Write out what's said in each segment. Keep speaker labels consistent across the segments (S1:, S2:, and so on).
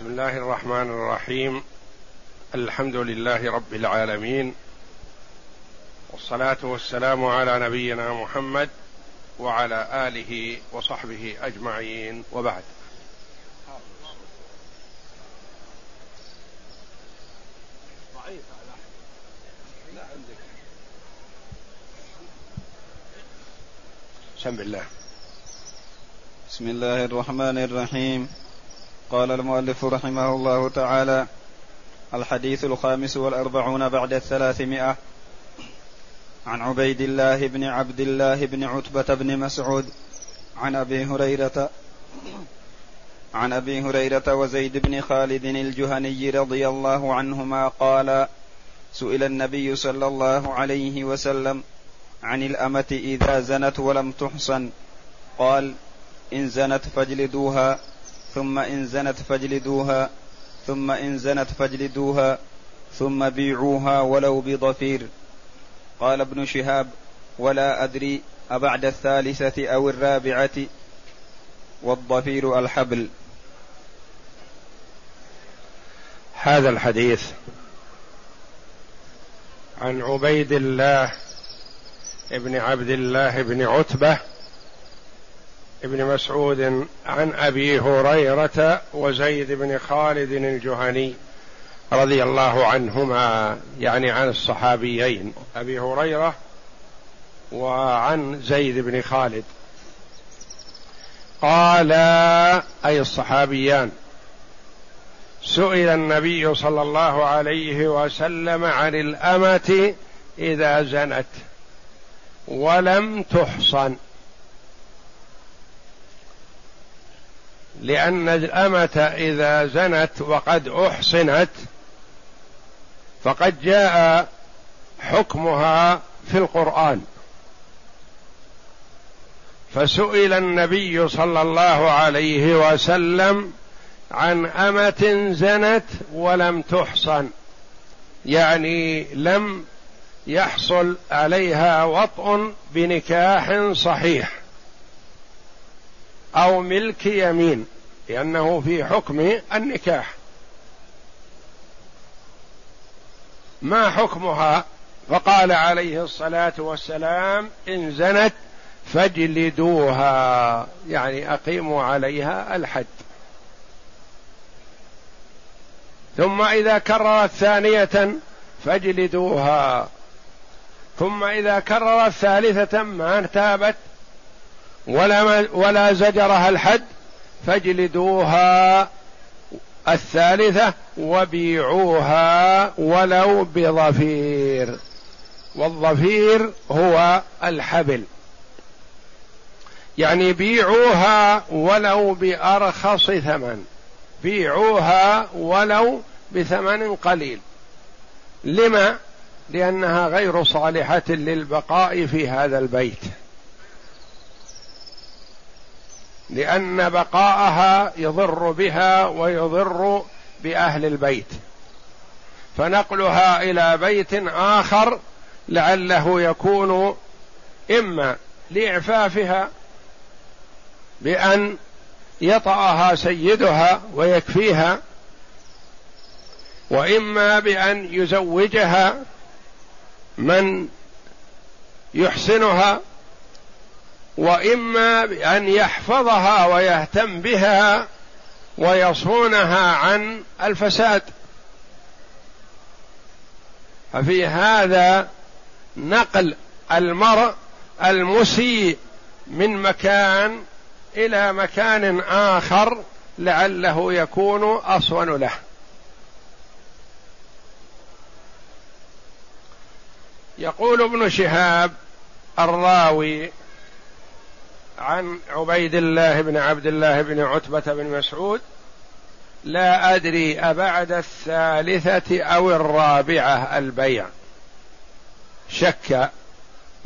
S1: بسم الله الرحمن الرحيم. الحمد لله رب العالمين. والصلاة والسلام على نبينا محمد وعلى آله وصحبه أجمعين. وبعد. بسم الله.
S2: بسم الله الرحمن الرحيم. قال المؤلف رحمه الله تعالى الحديث الخامس والأربعون بعد الثلاثمائة عن عبيد الله بن عبد الله بن عتبة بن مسعود عن أبي هريرة عن أبي هريرة وزيد بن خالد الجهني رضي الله عنهما قال سئل النبي صلى الله عليه وسلم عن الأمة إذا زنت ولم تحصن قال إن زنت فاجلدوها ثم إن زنت فاجلدوها ثم إن زنت فاجلدوها ثم بيعوها ولو بضفير. قال ابن شهاب ولا أدري أبعد الثالثة أو الرابعة والضفير الحبل.
S1: هذا الحديث عن عبيد الله ابن عبد الله بن عتبة ابن مسعود عن أبي هريرة وزيد بن خالد الجهني رضي الله عنهما يعني عن الصحابيين أبي هريرة وعن زيد بن خالد. قال أي الصحابيان سئل النبي صلى الله عليه وسلم عن الأمة إذا زنت ولم تحصن. لأن الأمة إذا زنت وقد أحصنت فقد جاء حكمها في القرآن. فسئل النبي صلى الله عليه وسلم عن أمة زنت ولم تحصن يعني لم يحصل عليها وطء بنكاح صحيح. أو ملك يمين لأنه في حكم النكاح. ما حكمها؟ فقال عليه الصلاة والسلام إن زنت فاجلدوها يعني أقيموا عليها الحد ثم إذا كررت ثانية فاجلدوها. ثم إذا كررت ثالثة ما تابت ولا ولا زجرها الحد فاجلدوها الثالثة وبيعوها ولو بظفير والظفير هو الحبل. يعني بيعوها ولو بأرخص ثمن. بيعوها ولو بثمن قليل. لما؟ لأنها غير صالحة للبقاء في هذا البيت. لأن بقاءها يضر بها ويضر بأهل البيت. فنقلها إلى بيت آخر لعله يكون إما لإعفافها بأن يطأها سيدها ويكفيها وإما بأن يزوجها من يحسنها وإما بان يحفظها ويهتم بها ويصونها عن الفساد. ففي هذا نقل المرء المسيء من مكان إلى مكان آخر لعله يكون أصون له. يقول ابن شهاب الراوي عن عبيد الله بن عبد الله بن عتبة بن مسعود لا أدري أبعد الثالثة أو الرابعة البيع. شك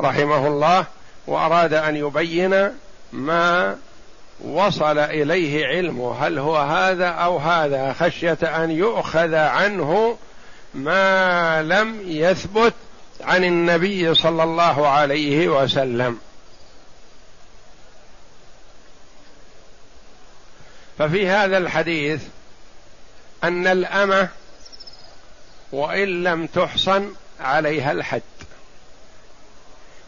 S1: رحمه الله وأراد أن يبين ما وصل إليه علمه. هل هو هذا أو هذا؟ خشية أن يؤخذ عنه ما لم يثبت عن النبي صلى الله عليه وسلم. ففي هذا الحديث أن الأمة وإن لم تحصن عليها الحد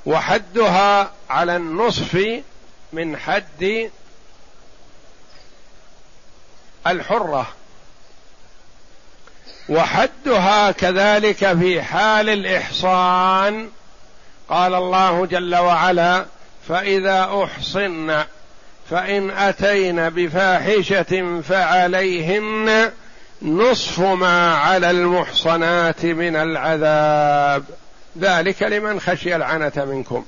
S1: وحدها على النصف من حد الحرة. وحدها كذلك في حال الإحصان. قال الله جل وعلا فإذا أحصن فإن أتين بفاحشة فعليهن نصف ما على المحصنات من العذاب. ذلك لمن خشي العنة منكم.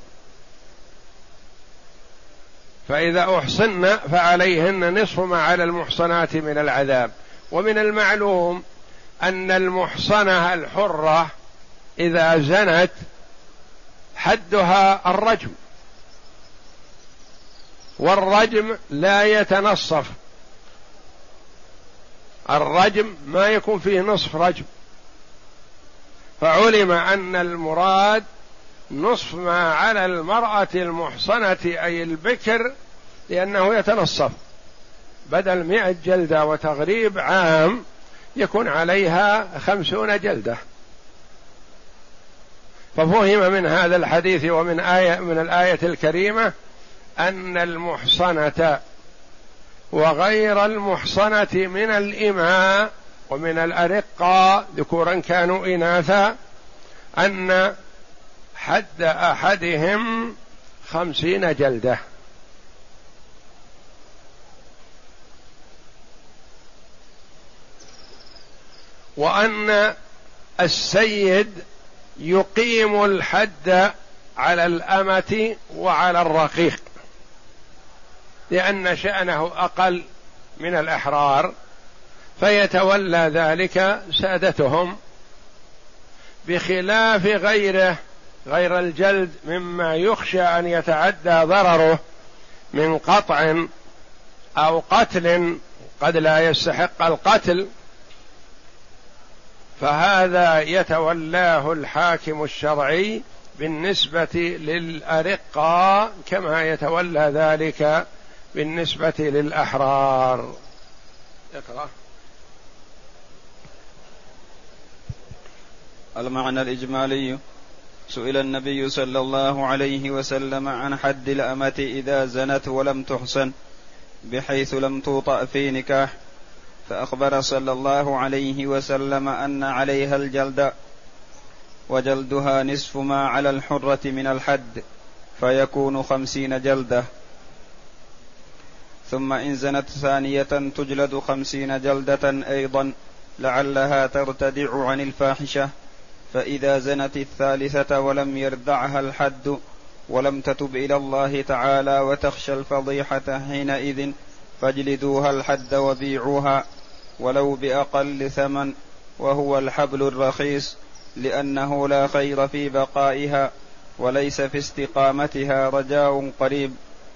S1: فإذا أحصن فعليهن نصف ما على المحصنات من العذاب. ومن المعلوم أن المحصنة الحرة إذا زنت حدها الرجم. والرجم لا يتنصف. الرجم ما يكون فيه نصف رجم. فعلم أن المراد نصف ما على المرأة المحصنة أي البكر لأنه يتنصف. بدل مئة جلدة وتغريب عام يكون عليها خمسون جلدة. ففهم من هذا الحديث ومن آية من الآية الكريمة أن المحصنة وغير المحصنة من الإماء ومن الأرقة ذكورا كانوا إناثا أن حد أحدهم خمسين جلدة. وأن السيد يقيم الحد على الأمة وعلى الرقيق. لأن شأنه أقل من الأحرار فيتولى ذلك سادتهم بخلاف غيره غير الجلد مما يخشى أن يتعدى ضرره من قطع أو قتل قد لا يستحق القتل. فهذا يتولاه الحاكم الشرعي بالنسبة للأرقاء كما يتولى ذلك بالنسبة للأحرار. اقرأ.
S2: المعنى الإجمالي. سئل النبي صلى الله عليه وسلم عن حد الأمة إذا زنت ولم تحصن بحيث لم توطأ في نكاح. فأخبر صلى الله عليه وسلم أن عليها الجلد وجلدها نصف ما على الحرة من الحد فيكون خمسين جلدة. ثم إن زنت ثانية تجلد خمسين جلدة أيضا لعلها ترتدع عن الفاحشة. فإذا زنت الثالثة ولم يردعها الحد ولم تتب إلى الله تعالى وتخشى الفضيحة حينئذ فاجلدوها الحد وبيعوها ولو بأقل ثمن وهو الحبل الرخيص لأنه لا خير في بقائها وليس في استقامتها رجاء قريب.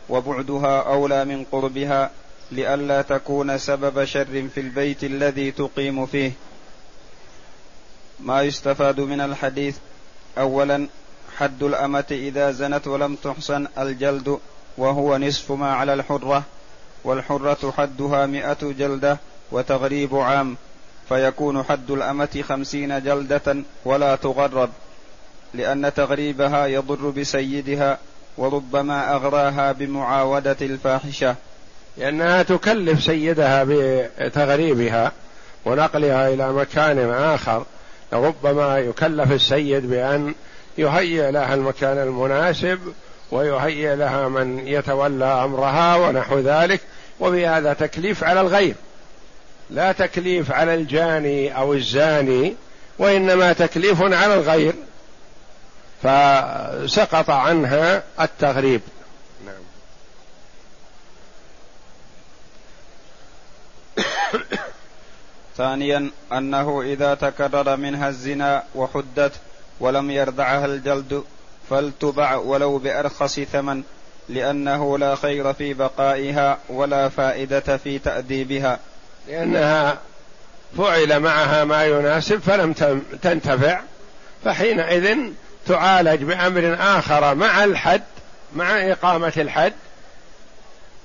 S2: وبعدها أولى من قربها لئلا تكون سبب شر في البيت الذي تقيم فيه. ما يستفاد من الحديث اولا حد الأمة إذا زنت ولم تحصن الجلد وهو نصف ما على الحرة والحرة حدها مئة جلدة وتغريب عام فيكون حد الأمة خمسين جلدة ولا تغرب لأن تغريبها يضر بسيدها وربما أغراها بمعاودة الفاحشة.
S1: لأنها تكلف سيدها بتغريبها ونقلها إلى مكان آخر. ربما يكلف السيد بأن يهيئ لها المكان المناسب ويهيئ لها من يتولى أمرها ونحو ذلك وبهذا تكليف على الغير لا تكليف على الجاني أو الزاني وإنما تكليف على الغير. فسقط عنها التغريب. نعم.
S2: ثانيا أنه إذا تكرر منها الزنا وحدت ولم يردعها الجلد فلتبع ولو بأرخص ثمن لأنه لا خير في بقائها ولا فائدة في تأديبها.
S1: لأنها فعل معها ما يناسب فلم تنتفع فحينئذ تعالج بأمر آخر مع الحد مع إقامة الحد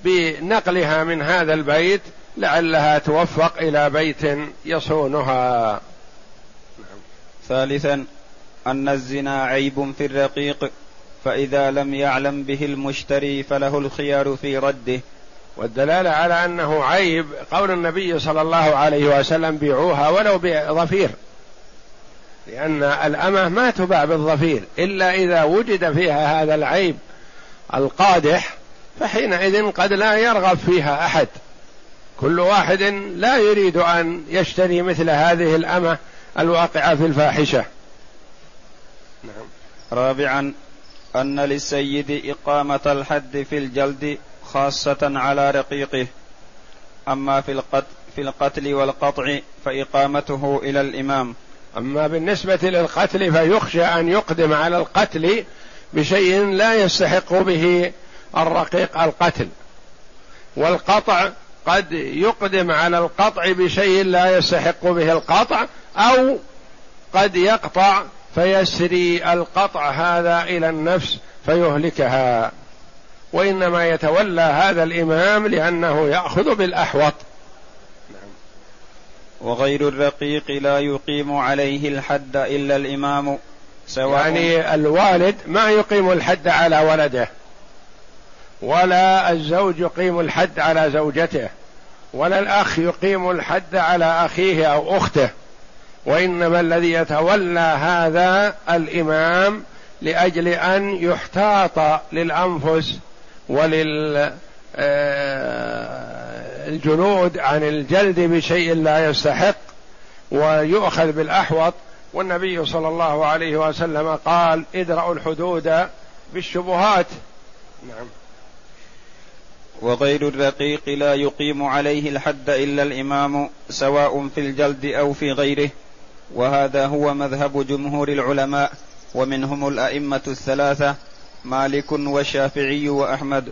S1: بنقلها من هذا البيت لعلها توفق إلى بيت يصونها.
S2: نعم. ثالثا أن الزنا عيب في الرقيق فإذا لم يعلم به المشتري فله الخيار في رده.
S1: والدلالة على أنه عيب قول النبي صلى الله عليه وسلم بيعوها ولو بظفير لأن الأمة ما تباع بالظفير إلا إذا وجد فيها هذا العيب القادح فحينئذ قد لا يرغب فيها أحد. كل واحد لا يريد أن يشتري مثل هذه الأمة الواقعة في الفاحشة.
S2: نعم. رابعا أن للسيد إقامة الحد في الجلد خاصة على رقيقه. أما في القتل في القتل والقطع فإقامته إلى الإمام.
S1: أما بالنسبة للقتل فيخشى أن يقدم على القتل بشيء لا يستحق به الرقيق القتل والقطع قد يقدم على القطع بشيء لا يستحق به القطع أو قد يقطع فيسري القطع هذا إلى النفس فيهلكها وإنما يتولى هذا الإمام لأنه يأخذ بالأحوط
S2: نعم. وغير الرقيق لا يقيم عليه الحد إلا الإمام
S1: سواء يعني الوالد ما يقيم الحد على ولده ولا الزوج يقيم الحد على زوجته ولا الأخ يقيم الحد على أخيه أو أخته وإنما الذي يتولى هذا الإمام لأجل أن يحتاط للأنفس ولل الجنود عن الجلد بشيء لا يستحق ويؤخذ بالأحوط والنبي صلى الله عليه وسلم قال ادرأوا الحدود بالشبهات. نعم.
S2: وغير الرقيق لا يقيم عليه الحد إلا الإمام سواء في الجلد أو في غيره. وهذا هو مذهب جمهور العلماء ومنهم الأئمة الثلاثة مالك والشافعي وأحمد.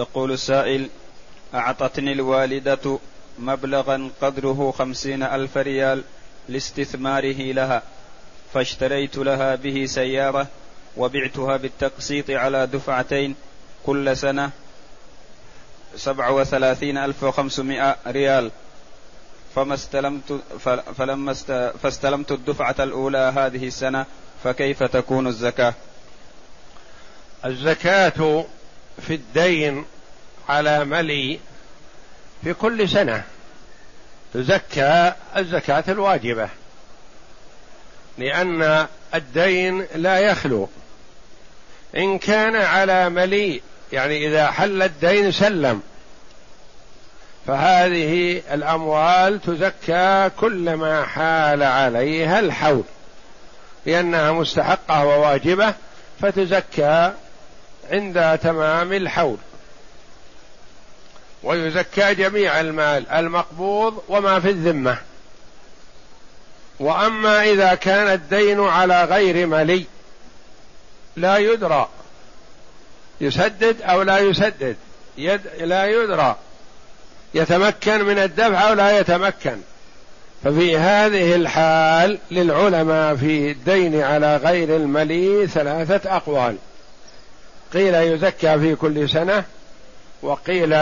S2: يقول السائل أعطتني الوالدة مبلغا قدره خمسين ألف ريال لاستثماره لها فاشتريت لها به سيارة وبعتها بالتقسيط على دفعتين كل سنة سبعة وثلاثين ألف وخمسمائة ريال. فما استلمت فلما فاستلمت الدفعة الأولى هذه السنة فكيف تكون الزكاة؟
S1: الزكاة في الدين على ملي في كل سنة تزكى الزكاة الواجبة لأن الدين لا يخلو. إن كان على مليء يعني إذا حل الدين سلم فهذه الأموال تزكى كلما حال عليها الحول لأنها مستحقة وواجبة فتزكى عند تمام الحول. ويزكى جميع المال المقبوض وما في الذمة. وأما إذا كان الدين على غير ملي لا يدرى. يسدد أو لا يسدد. يد لا يدرى. يتمكن من الدفع أو لا يتمكن. ففي هذه الحال للعلماء في الدين على غير الملي ثلاثة أقوال. قيل يزكى في كل سنة وقيل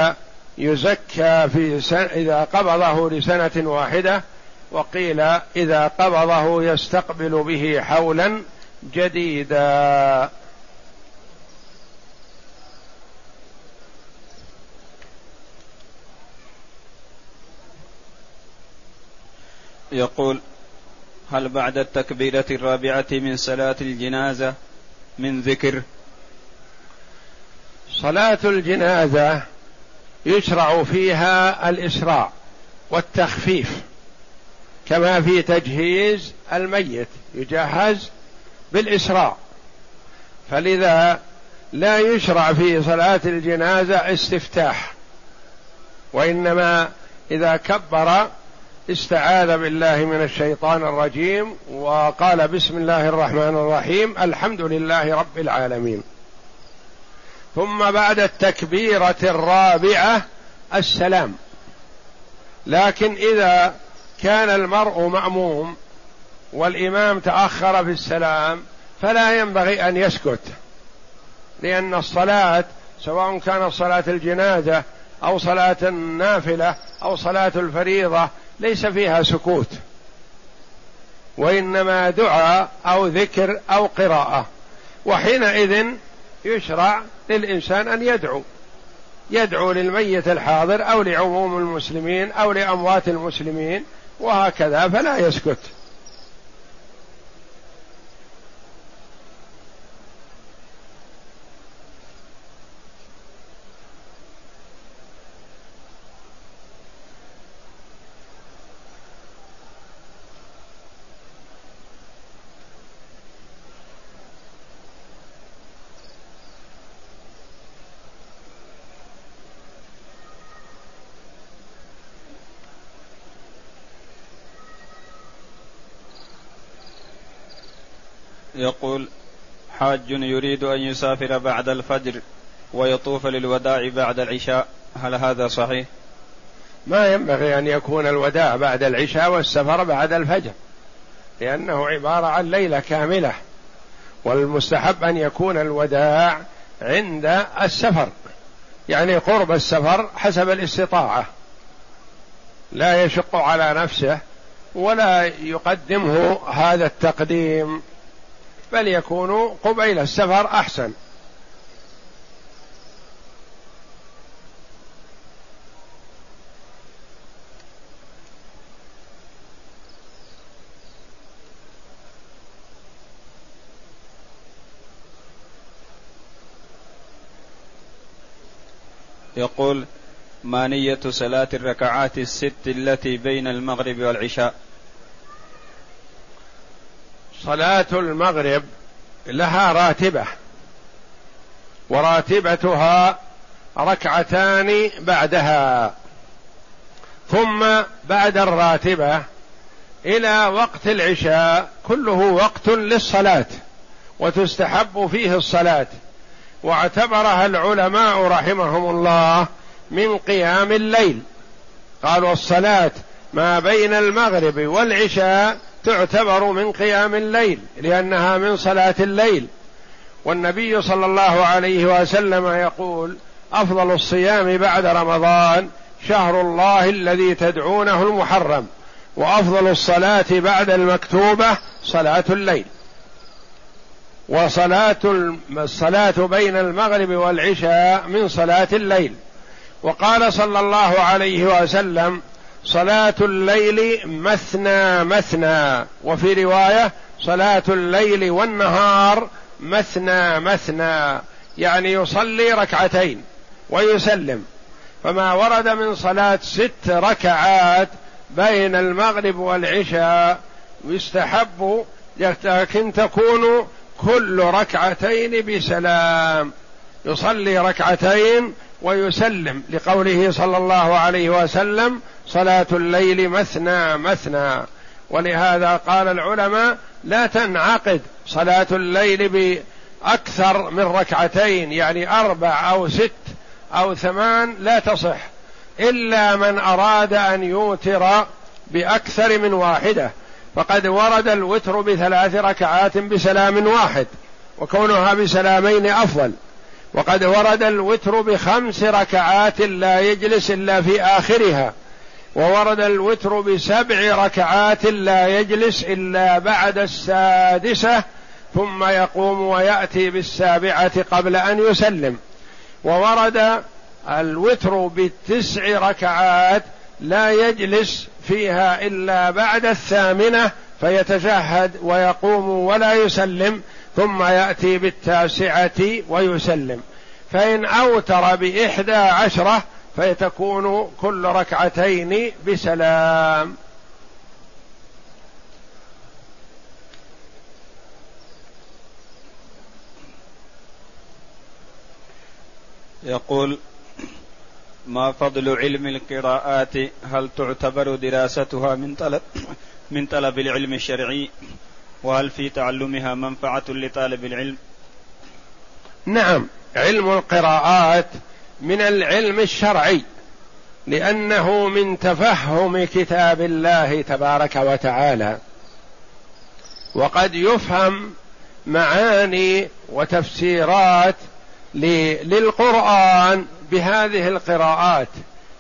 S1: يزكى في سنة إذا قبضه لسنة واحدة وقيل إذا قبضه يستقبل به حولا جديدا.
S2: يقول هل بعد التكبيرة الرابعة من صلاة الجنازة من ذكر
S1: صلاة الجنازة يشرع فيها الإسراع والتخفيف كما في تجهيز الميت يجهز بالإسراع فلذا لا يشرع في صلاة الجنازة استفتاح وإنما إذا كبر استعاذ بالله من الشيطان الرجيم وقال بسم الله الرحمن الرحيم الحمد لله رب العالمين. ثم بعد التكبيرة الرابعة السلام. لكن إذا كان المرء مأموم والإمام تأخر في السلام فلا ينبغي أن يسكت لأن الصلاة سواء كانت صلاة الجنازة أو صلاة النافلة أو صلاة الفريضة ليس فيها سكوت وإنما دعاء أو ذكر أو قراءة. وحينئذ يشرع للإنسان أن يدعو. يدعو للميت الحاضر أو لعموم المسلمين أو لأموات المسلمين وهكذا فلا يسكت.
S2: يقول حاج يريد أن يسافر بعد الفجر ويطوف للوداع بعد العشاء. هل هذا صحيح؟
S1: ما ينبغي أن يكون الوداع بعد العشاء والسفر بعد الفجر لأنه عبارة عن ليلة كاملة والمستحب أن يكون الوداع عند السفر يعني قرب السفر حسب الاستطاعة. لا يشق على نفسه ولا يقدمه هذا التقديم. بل يكون قبيل السفر أحسن.
S2: يقول ما نية صلاة الركعات الست التي بين المغرب والعشاء؟
S1: صلاة المغرب لها راتبة وراتبتها ركعتان بعدها ثم بعد الراتبة إلى وقت العشاء كله وقت للصلاة وتستحب فيه الصلاة. واعتبرها العلماء رحمهم الله من قيام الليل. قالوا الصلاة ما بين المغرب والعشاء تعتبر من قيام الليل لأنها من صلاة الليل. والنبي صلى الله عليه وسلم يقول أفضل الصيام بعد رمضان شهر الله الذي تدعونه المحرم وأفضل الصلاة بعد المكتوبة صلاة الليل. وصلاة الصلاة بين المغرب والعشاء من صلاة الليل. وقال صلى الله عليه وسلم صلاة الليل مثنى مثنى وفي رواية صلاة الليل والنهار مثنى مثنى يعني يصلي ركعتين ويسلم. فما ورد من صلاة ست ركعات بين المغرب والعشاء يستحب لكن تكون كل ركعتين بسلام. يصلي ركعتين ويسلم لقوله صلى الله عليه وسلم صلاة الليل مثنى مثنى. ولهذا قال العلماء لا تنعقد صلاة الليل بأكثر من ركعتين يعني أربع أو ست أو ثمان لا تصح إلا من أراد أن يوتر بأكثر من واحدة. فقد ورد الوتر بثلاث ركعات بسلام واحد وكونها بسلامين أفضل. وقد ورد الوتر بخمس ركعات لا يجلس إلا في آخرها. وورد الوتر بسبع ركعات لا يجلس إلا بعد السادسة ثم يقوم ويأتي بالسابعة قبل أن يسلم. وورد الوتر بتسع ركعات لا يجلس فيها إلا بعد الثامنة فيتشهد ويقوم ولا يسلم ثم يأتي بالتاسعة ويسلم. فإن أوتر بإحدى عشرة فيتكون كل ركعتين بسلام.
S2: يقول ما فضل علم القراءات؟ هل تعتبر دراستها من طلب من طلب العلم الشرعي؟ وهل في تعلمها منفعة لطالب العلم؟
S1: نعم علم القراءات من العلم الشرعي لأنه من تفهم كتاب الله تبارك وتعالى وقد يفهم معاني وتفسيرات للقرآن بهذه القراءات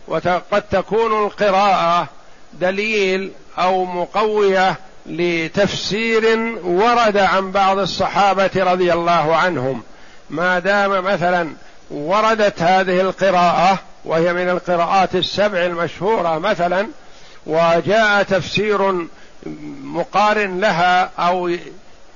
S1: وقد تكون القراءة دليل أو مقوية لتفسير ورد عن بعض الصحابة رضي الله عنهم. ما دام مثلا وردت هذه القراءة وهي من القراءات السبع المشهورة مثلا وجاء تفسير مقارن لها أو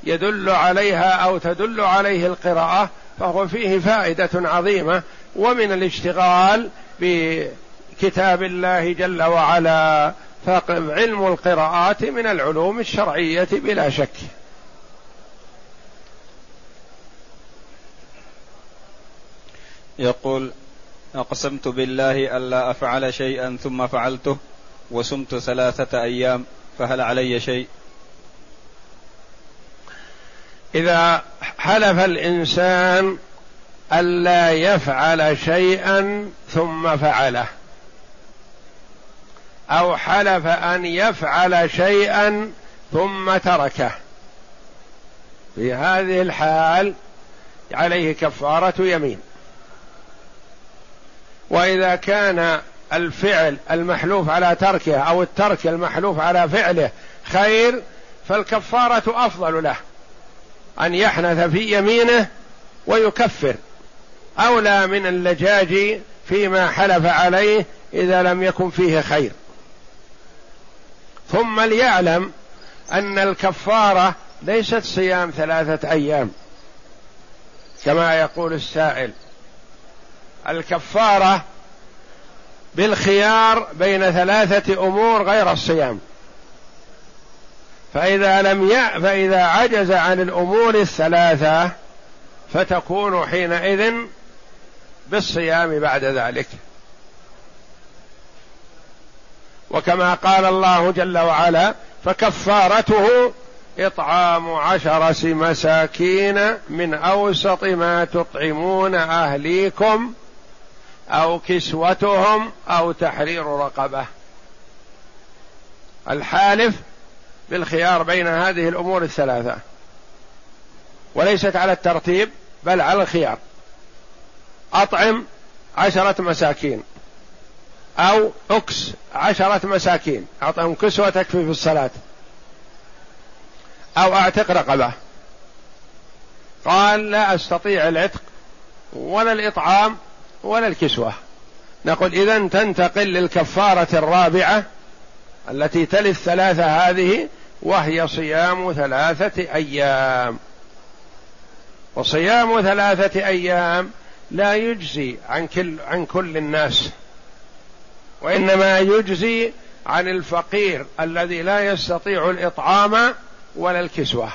S1: يدل عليها أو تدل عليه القراءة فهو فيه فائدة عظيمة ومن الاشتغال بكتاب الله جل وعلا فعلم القراءات من العلوم الشرعية بلا شك.
S2: يقول أقسمت بالله ألا أفعل شيئا ثم فعلته وسمت ثلاثة أيام فهل علي شيء؟
S1: إذا حلف الإنسان ألا يفعل شيئا ثم فعله أو حلف أن يفعل شيئا ثم تركه في هذه الحال عليه كفارة يمين وإذا كان الفعل المحلوف على تركه أو الترك المحلوف على فعله خير فالكفارة أفضل له. أن يحنث في يمينه ويكفر. أولى من اللجاج فيما حلف عليه إذا لم يكن فيه خير. ثم ليعلم أن الكفارة ليست صيام ثلاثة أيام كما يقول السائل. الكفارة بالخيار بين ثلاثة أمور غير الصيام. فإذا لم ي... فإذا عجز عن الأمور الثلاثة فتكون حينئذ بالصيام بعد ذلك. وكما قال الله جل وعلا فكفارته إطعام عشرة مساكين من أوسط ما تطعمون أهليكم أو كسوتهم أو تحرير رقبة. الحالف بالخيار بين هذه الأمور الثلاثة. وليست على الترتيب بل على الخيار. أطعم عشرة مساكين أو أكس عشرة مساكين. أعطهم كسوة تكفي في الصلاة. أو أعتق رقبة. قال لا أستطيع العتق ولا الإطعام ولا الكسوة. نقول إذا تنتقل للكفارة الرابعة التي تلي الثلاثة هذه وهي صيام ثلاثة أيام. وصيام ثلاثة أيام لا يجزي عن كل عن كل الناس وإنما يجزي عن الفقير الذي لا يستطيع الإطعام ولا الكسوة.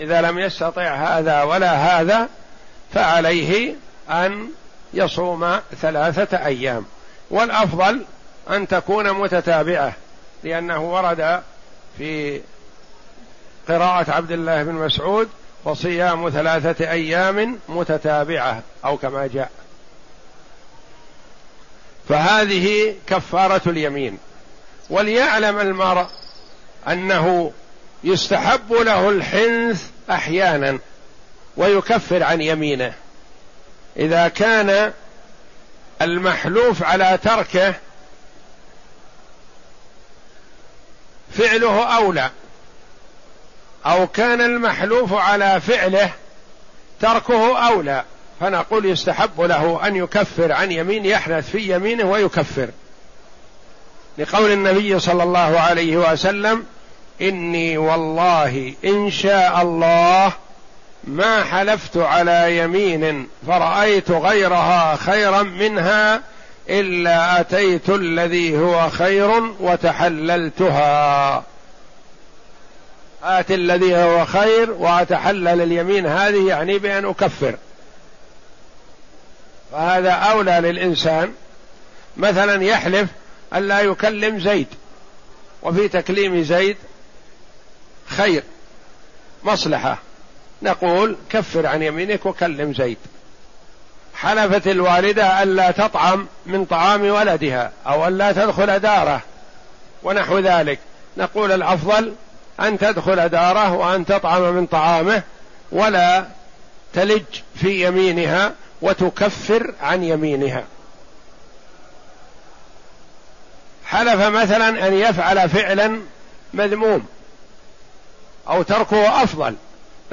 S1: إذا لم يستطع هذا ولا هذا فعليه أن يصوم ثلاثة أيام. والأفضل أن تكون متتابعة لأنه ورد في قراءة عبد الله بن مسعود وصيام ثلاثة أيام متتابعة أو كما جاء. فهذه كفارة اليمين. وليعلم المرء أنه يستحب له الحنث أحيانا ويكفر عن يمينه. إذا كان المحلوف على تركه فعله أولى أو كان المحلوف على فعله تركه أولى فنقول يستحب له أن يكفر عن يمين يحنث في يمينه ويكفر. لقول النبي صلى الله عليه وسلم إني والله إن شاء الله ما حلفت على يمين فرأيت غيرها خيرا منها إلا أتيت الذي هو خير وتحللتها. آت الذي هو خير وأتحلل اليمين. هذه يعني بأن أكفر. فهذا أولى للإنسان. مثلا يحلف الا يكلم زيد. وفي تكليم زيد خير مصلحة. نقول كفر عن يمينك وكلم زيد. حلفت الوالدة ألا تطعم من طعام ولدها أو ألا تدخل داره ونحو ذلك. نقول الأفضل أن تدخل داره وأن تطعم من طعامه ولا تلج في يمينها وتكفر عن يمينها. حلف مثلا أن يفعل فعلا مذموم أو تركه أفضل.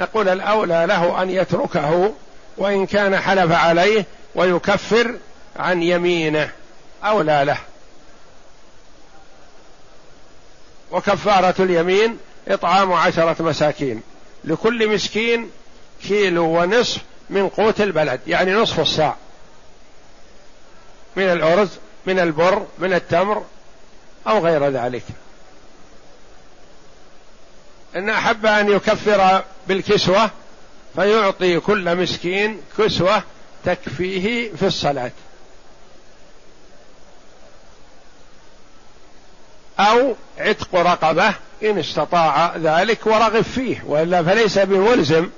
S1: نقول الأولى له أن يتركه وإن كان حلف عليه ويكفر عن يمينه. أولى له. وكفارة اليمين إطعام عشرة مساكين. لكل مسكين كيلو ونصف من قوت البلد يعني نصف الصاع. من الأرز من البر من التمر أو غير ذلك. إن أحب أن يكفر بالكسوة فيعطي كل مسكين كسوة تكفيه في الصلاة. أو عتق رقبة إن استطاع ذلك ورغب فيه وإلا فليس بملزم.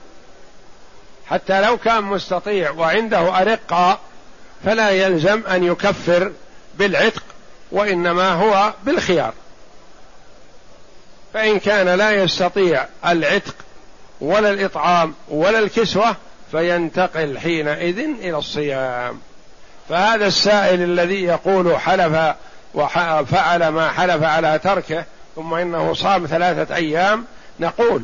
S1: حتى لو كان مستطيع وعنده أرقة فلا يلزم أن يكفر بالعتق وإنما هو بالخيار. فإن كان لا يستطيع العتق ولا الإطعام ولا الكسوة فينتقل حينئذ إلى الصيام. فهذا السائل الذي يقول حلف وفعل ما حلف على تركه ثم إنه صام ثلاثة أيام نقول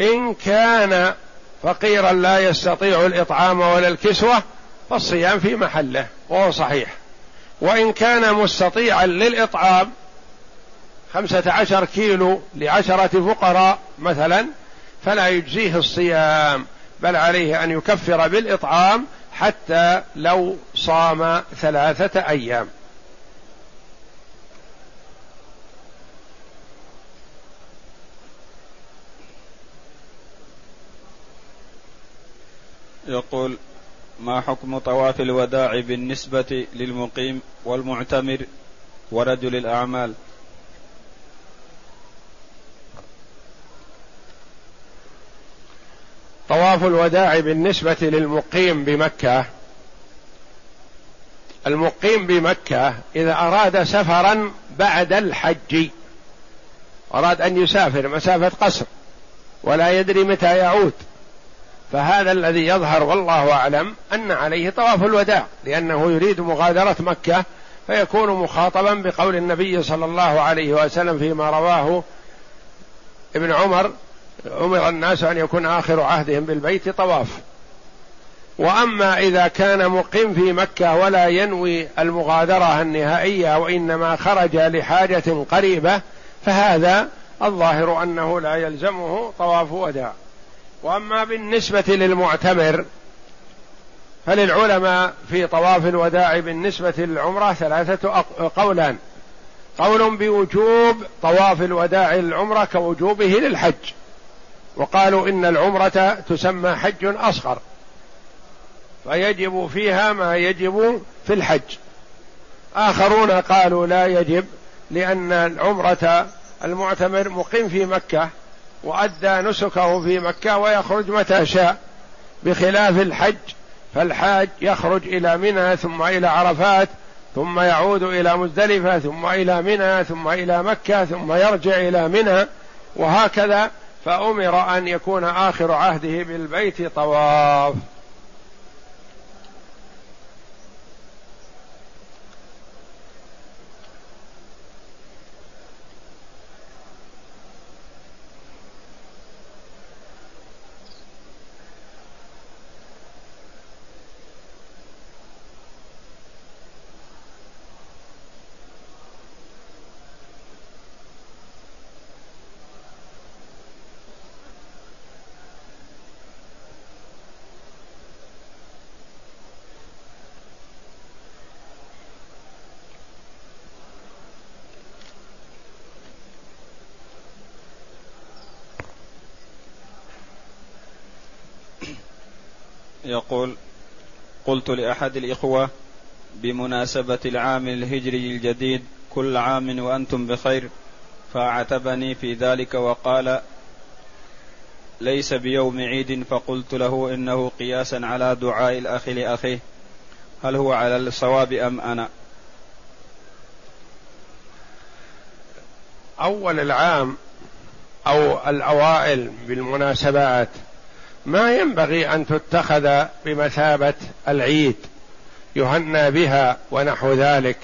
S1: إن كان فقيرا لا يستطيع الإطعام ولا الكسوة فالصيام في محله وهو صحيح. وإن كان مستطيعا للإطعام خمسة عشر كيلو لعشرة فقراء مثلا فلا يجزيه الصيام بل عليه أن يكفر بالإطعام حتى لو صام ثلاثة أيام.
S2: يقول ما حكم طواف الوداع بالنسبة للمقيم والمعتمر ورجل الأعمال؟
S1: طواف الوداع بالنسبة للمقيم بمكة. المقيم بمكة إذا أراد سفرا بعد الحج أراد أن يسافر مسافة قصر ولا يدري متى يعود. فهذا الذي يظهر والله أعلم أن عليه طواف الوداع لأنه يريد مغادرة مكة فيكون مخاطبا بقول النبي صلى الله عليه وسلم فيما رواه ابن عمر أمر الناس أن يكون آخر عهدهم بالبيت طواف. وأما إذا كان مقيم في مكة ولا ينوي المغادرة النهائية وإنما خرج لحاجة قريبة فهذا الظاهر أنه لا يلزمه طواف وداع. وأما بالنسبة للمعتمر فللعلماء في طواف الوداع بالنسبة للعمرة ثلاثة قولان. قول بوجوب طواف الوداع للعمره كوجوبه للحج. وقالوا إن العمرة تسمى حج أصغر. فيجب فيها ما يجب في الحج. آخرون قالوا لا يجب لأن العمرة المعتمر مقيم في مكة وأدى نسكه في مكة ويخرج متى شاء. بخلاف الحج فالحاج يخرج إلى منى ثم إلى عرفات ثم يعود إلى مزدلفة ثم إلى منى ثم إلى مكة ثم يرجع إلى منى وهكذا فأمر أن يكون آخر عهده بالبيت طواف.
S2: يقول قلت لأحد الإخوة بمناسبة العام الهجري الجديد كل عام وأنتم بخير فأعتبني في ذلك وقال ليس بيوم عيد فقلت له إنه قياسا على دعاء الأخ لأخيه هل هو على الصواب أم أنا؟
S1: أول العام أو الأوائل بالمناسبات ما ينبغي أن تتخذ بمثابة العيد يهنى بها ونحو ذلك.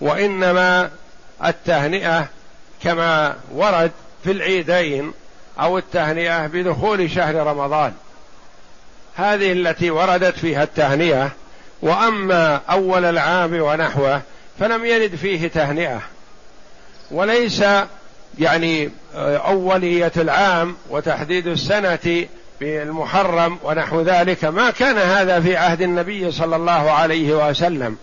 S1: وإنما التهنئة كما ورد في العيدين أو التهنئة بدخول شهر رمضان. هذه التي وردت فيها التهنئة وأما أول العام ونحوه فلم يرد فيه تهنئة. وليس يعني أولية العام وتحديد السنة بالمحرم ونحو ذلك. ما كان هذا في عهد النبي صلى الله عليه وسلم.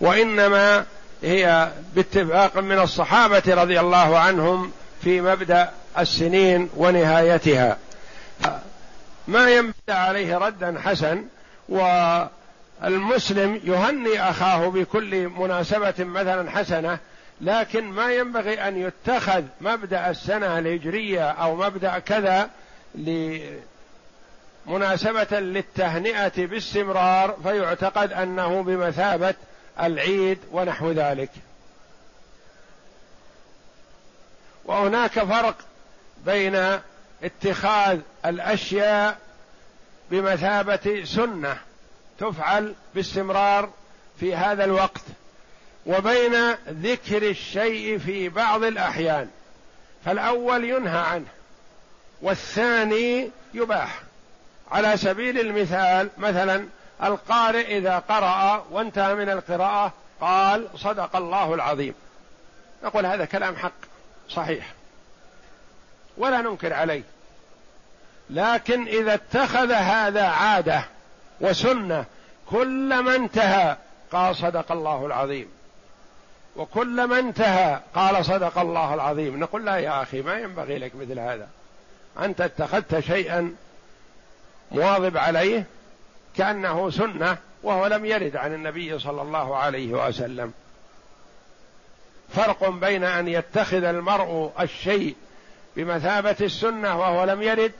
S1: وإنما هي باتفاق من الصحابة رضي الله عنهم في مبدأ السنين ونهايتها. ما ينبغي عليه ردا حسن والمسلم يهني أخاه بكل مناسبة مثلا حسنة لكن ما ينبغي أن يتخذ مبدأ السنة الهجرية أو مبدأ كذا مناسبة للتهنئة باستمرار فيعتقد أنه بمثابة العيد ونحو ذلك. وهناك فرق بين اتخاذ الأشياء بمثابة سنة تفعل باستمرار في هذا الوقت وبين ذكر الشيء في بعض الأحيان. فالأول ينهى عنه والثاني يباح. على سبيل المثال مثلا القارئ إذا قرأ وانتهى من القراءة قال صدق الله العظيم. نقول هذا كلام حق صحيح. ولا ننكر عليه. لكن إذا اتخذ هذا عادة وسنة كلما انتهى قال صدق الله العظيم. وكلما انتهى قال صدق الله العظيم. نقول لا يا أخي ما ينبغي لك مثل هذا. أنت اتخذت شيئا مواظب عليه كأنه سنة وهو لم يرد عن النبي صلى الله عليه وسلم. فرق بين أن يتخذ المرء الشيء بمثابة السنة وهو لم يرد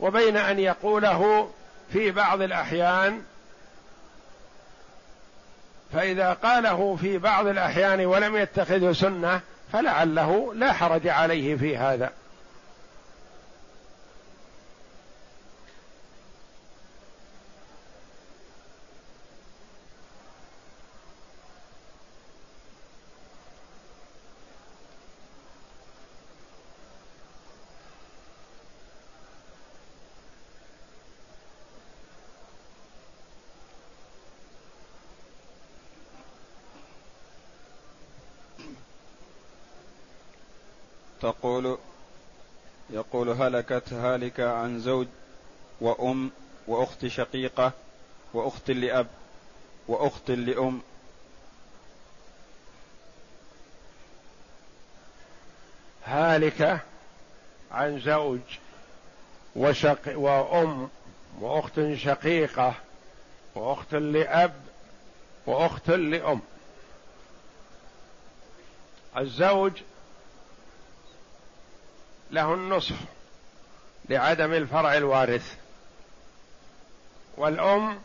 S1: وبين أن يقوله في بعض الأحيان فإذا قاله في بعض الأحيان ولم يتخذه سنة فلعله لا حرج عليه في هذا.
S2: تقول يقول هلكت هالكة عن زوج وأم وأخت شقيقة وأخت لأب وأخت لأم.
S1: هالكة عن زوج وشق وأم وأخت شقيقة وأخت لأب وأخت لأم. الزوج له النصف لعدم الفرع الوارث. والأم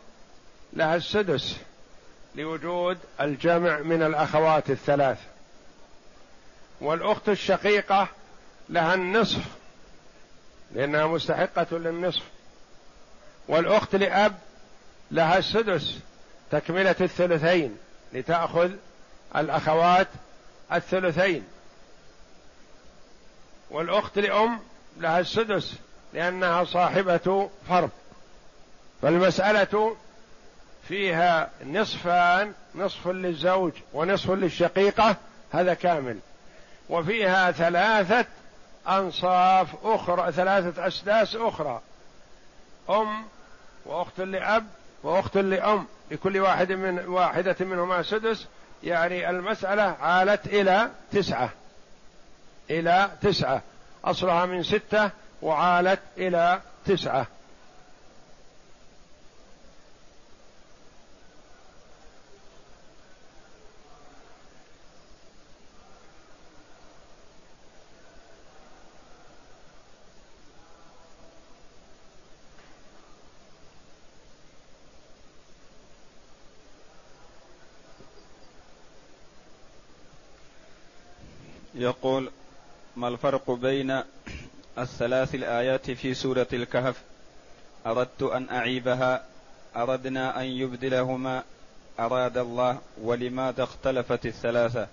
S1: لها السدس لوجود الجمع من الأخوات الثلاث. والأخت الشقيقة لها النصف لأنها مستحقة للنصف والأخت لأب لها السدس تكملة الثلثين لتأخذ الأخوات الثلثين. والأخت لأم لها السدس لأنها صاحبة فرض. فالمسألة فيها نصفان نصف للزوج ونصف للشقيقة هذا كامل. وفيها ثلاثة أنصاف أخرى ثلاثة أسداس أخرى. أم وأخت لأب وأخت لأم لكل واحد من واحدة منهما سدس يعني المسألة عالت إلى تسعة. إلى تسعة. أصلها من ستة وعالت إلى تسعة.
S2: يقول ما الفرق بين الثلاث الآيات في سورة الكهف؟ أردت أن أعيبها أردنا أن يبدلهما أراد الله ولماذا اختلفت الثلاثة؟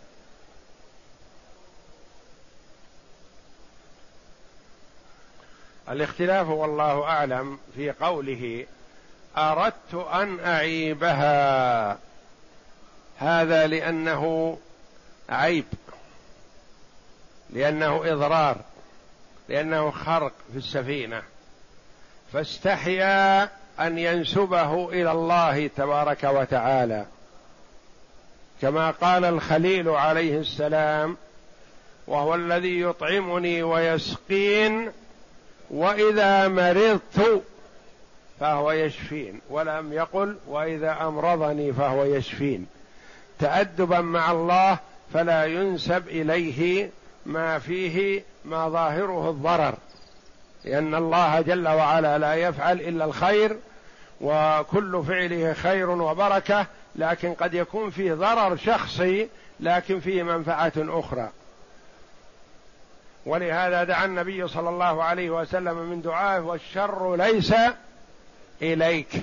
S1: الاختلاف والله أعلم في قوله أردت أن أعيبها. هذا لأنه عيب. لأنه إضرار لأنه خرق في السفينة. فاستحيا أن ينسبه إلى الله تبارك وتعالى. كما قال الخليل عليه السلام وهو الذي يطعمني ويسقين وإذا مرضت فهو يشفين ولم يقل وإذا أمرضني فهو يشفين. تأدبا مع الله فلا ينسب إليه ما فيه ما ظاهره الضرر لأن الله جل وعلا لا يفعل إلا الخير وكل فعله خير وبركة لكن قد يكون فيه ضرر شخصي لكن فيه منفعة أخرى. ولهذا دعا النبي صلى الله عليه وسلم من دعائه والشر ليس إليك.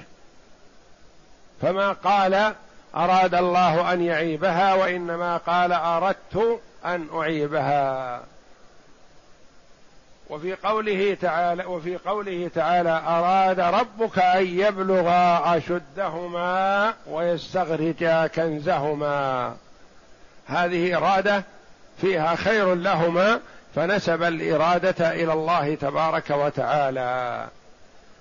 S1: فما قال أراد الله أن يعيبها وإنما قال أردت أن أعيبها. وفي قوله تعالى وفي قوله تعالى أراد ربك أن يبلغا أشدهما ويستخرجا كنزهما. هذه إرادة فيها خير لهما فنسب الإرادة إلى الله تبارك وتعالى.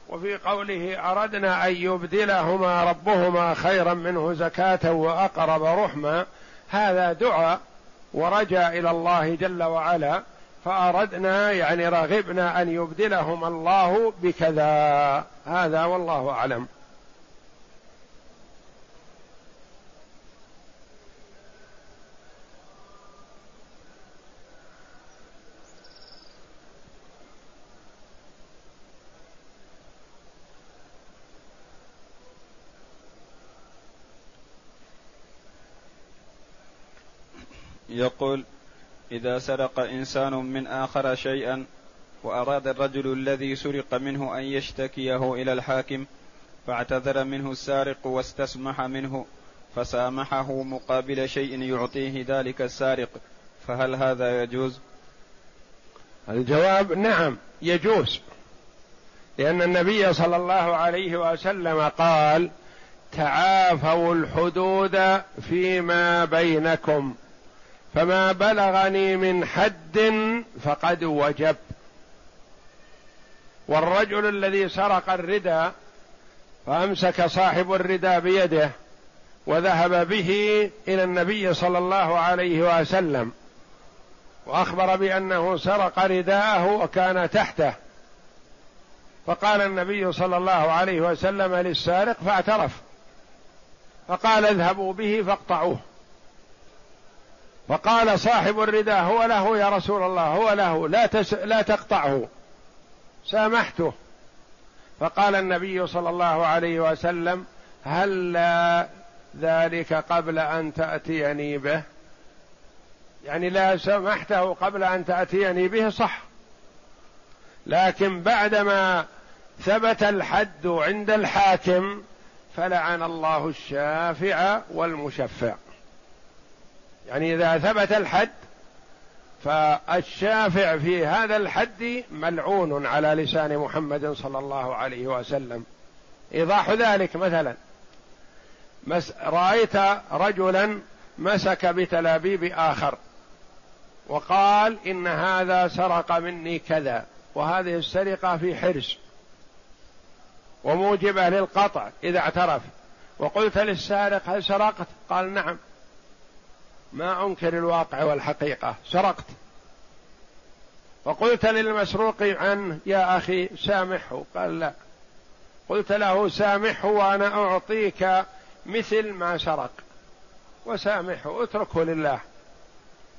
S1: وفي قوله أردنا أن يبدلهما ربهما خيرا منه زكاة وأقرب رحما هذا دعاء ورجا إلى الله جل وعلا فأردنا يعني رغبنا أن يبدلهما الله بكذا. هذا والله أعلم.
S2: يقول إذا سرق إنسان من آخر شيئا وأراد الرجل الذي سرق منه أن يشتكيه إلى الحاكم فاعتذر منه السارق واستسمح منه فسامحه مقابل شيء يعطيه ذلك السارق. فهل هذا يجوز؟
S1: الجواب نعم يجوز. لأن النبي صلى الله عليه وسلم قال تعافوا الحدود فيما بينكم. فما بلغني من حد فقد وجب. والرجل الذي سرق الردى فأمسك صاحب الردى بيده وذهب به إلى النبي صلى الله عليه وسلم وأخبر بأنه سرق رداءه وكان تحته. فقال النبي صلى الله عليه وسلم للسارق فاعترف فقال اذهبوا به فاقطعوه. فقال صاحب الرداء هو له يا رسول الله هو له لا تس لا تقطعه. سامحته. فقال النبي صلى الله عليه وسلم هل لا ذلك قبل أن تأتيني به؟ يعني لا سمحته قبل أن تأتيني به صح. لكن بعدما ثبت الحد عند الحاكم فلعن الله الشافع والمشفع. يعني إذا ثبت الحد فالشافع في هذا الحد ملعون على لسان محمد صلى الله عليه وسلم. إيضاح ذلك مثلا. مس رأيت رجلا مسك بتلابيب آخر وقال إن هذا سرق مني كذا وهذه السرقة في حرز وموجبة للقطع إذا اعترف. وقلت للسارق هل سرقت؟ قال نعم. ما أنكر الواقع والحقيقة. سرقت. فقلت للمسروق عنه يا أخي سامحه. قال لا. قلت له سامحه وأنا أعطيك مثل ما سرق. وسامحه اتركه لله.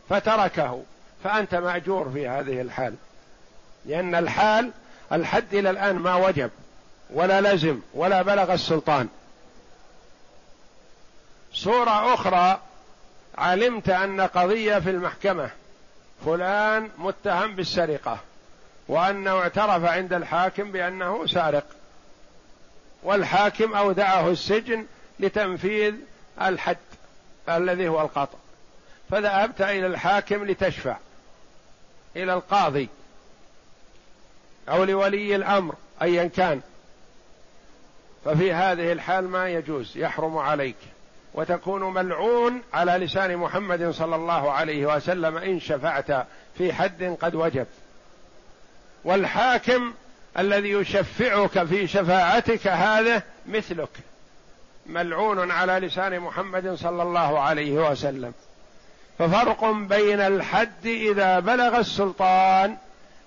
S1: فتركه. فأنت مأجور في هذه الحال. لأن الحال الحد إلى الآن ما وجب ولا لزم ولا بلغ السلطان. صوره أخرى علمت أن قضية في المحكمة فلان متهم بالسرقة وأنه اعترف عند الحاكم بأنه سارق والحاكم أودعه السجن لتنفيذ الحد الذي هو القطع. فذهبت إلى الحاكم لتشفع إلى القاضي أو لولي الأمر أيا كان. ففي هذه الحال ما يجوز يحرم عليك. وتكون ملعون على لسان محمد صلى الله عليه وسلم إن شفعت في حد قد وجب. والحاكم الذي يشفعك في شفاعتك هذا مثلك. ملعون على لسان محمد صلى الله عليه وسلم. ففرق بين الحد إذا بلغ السلطان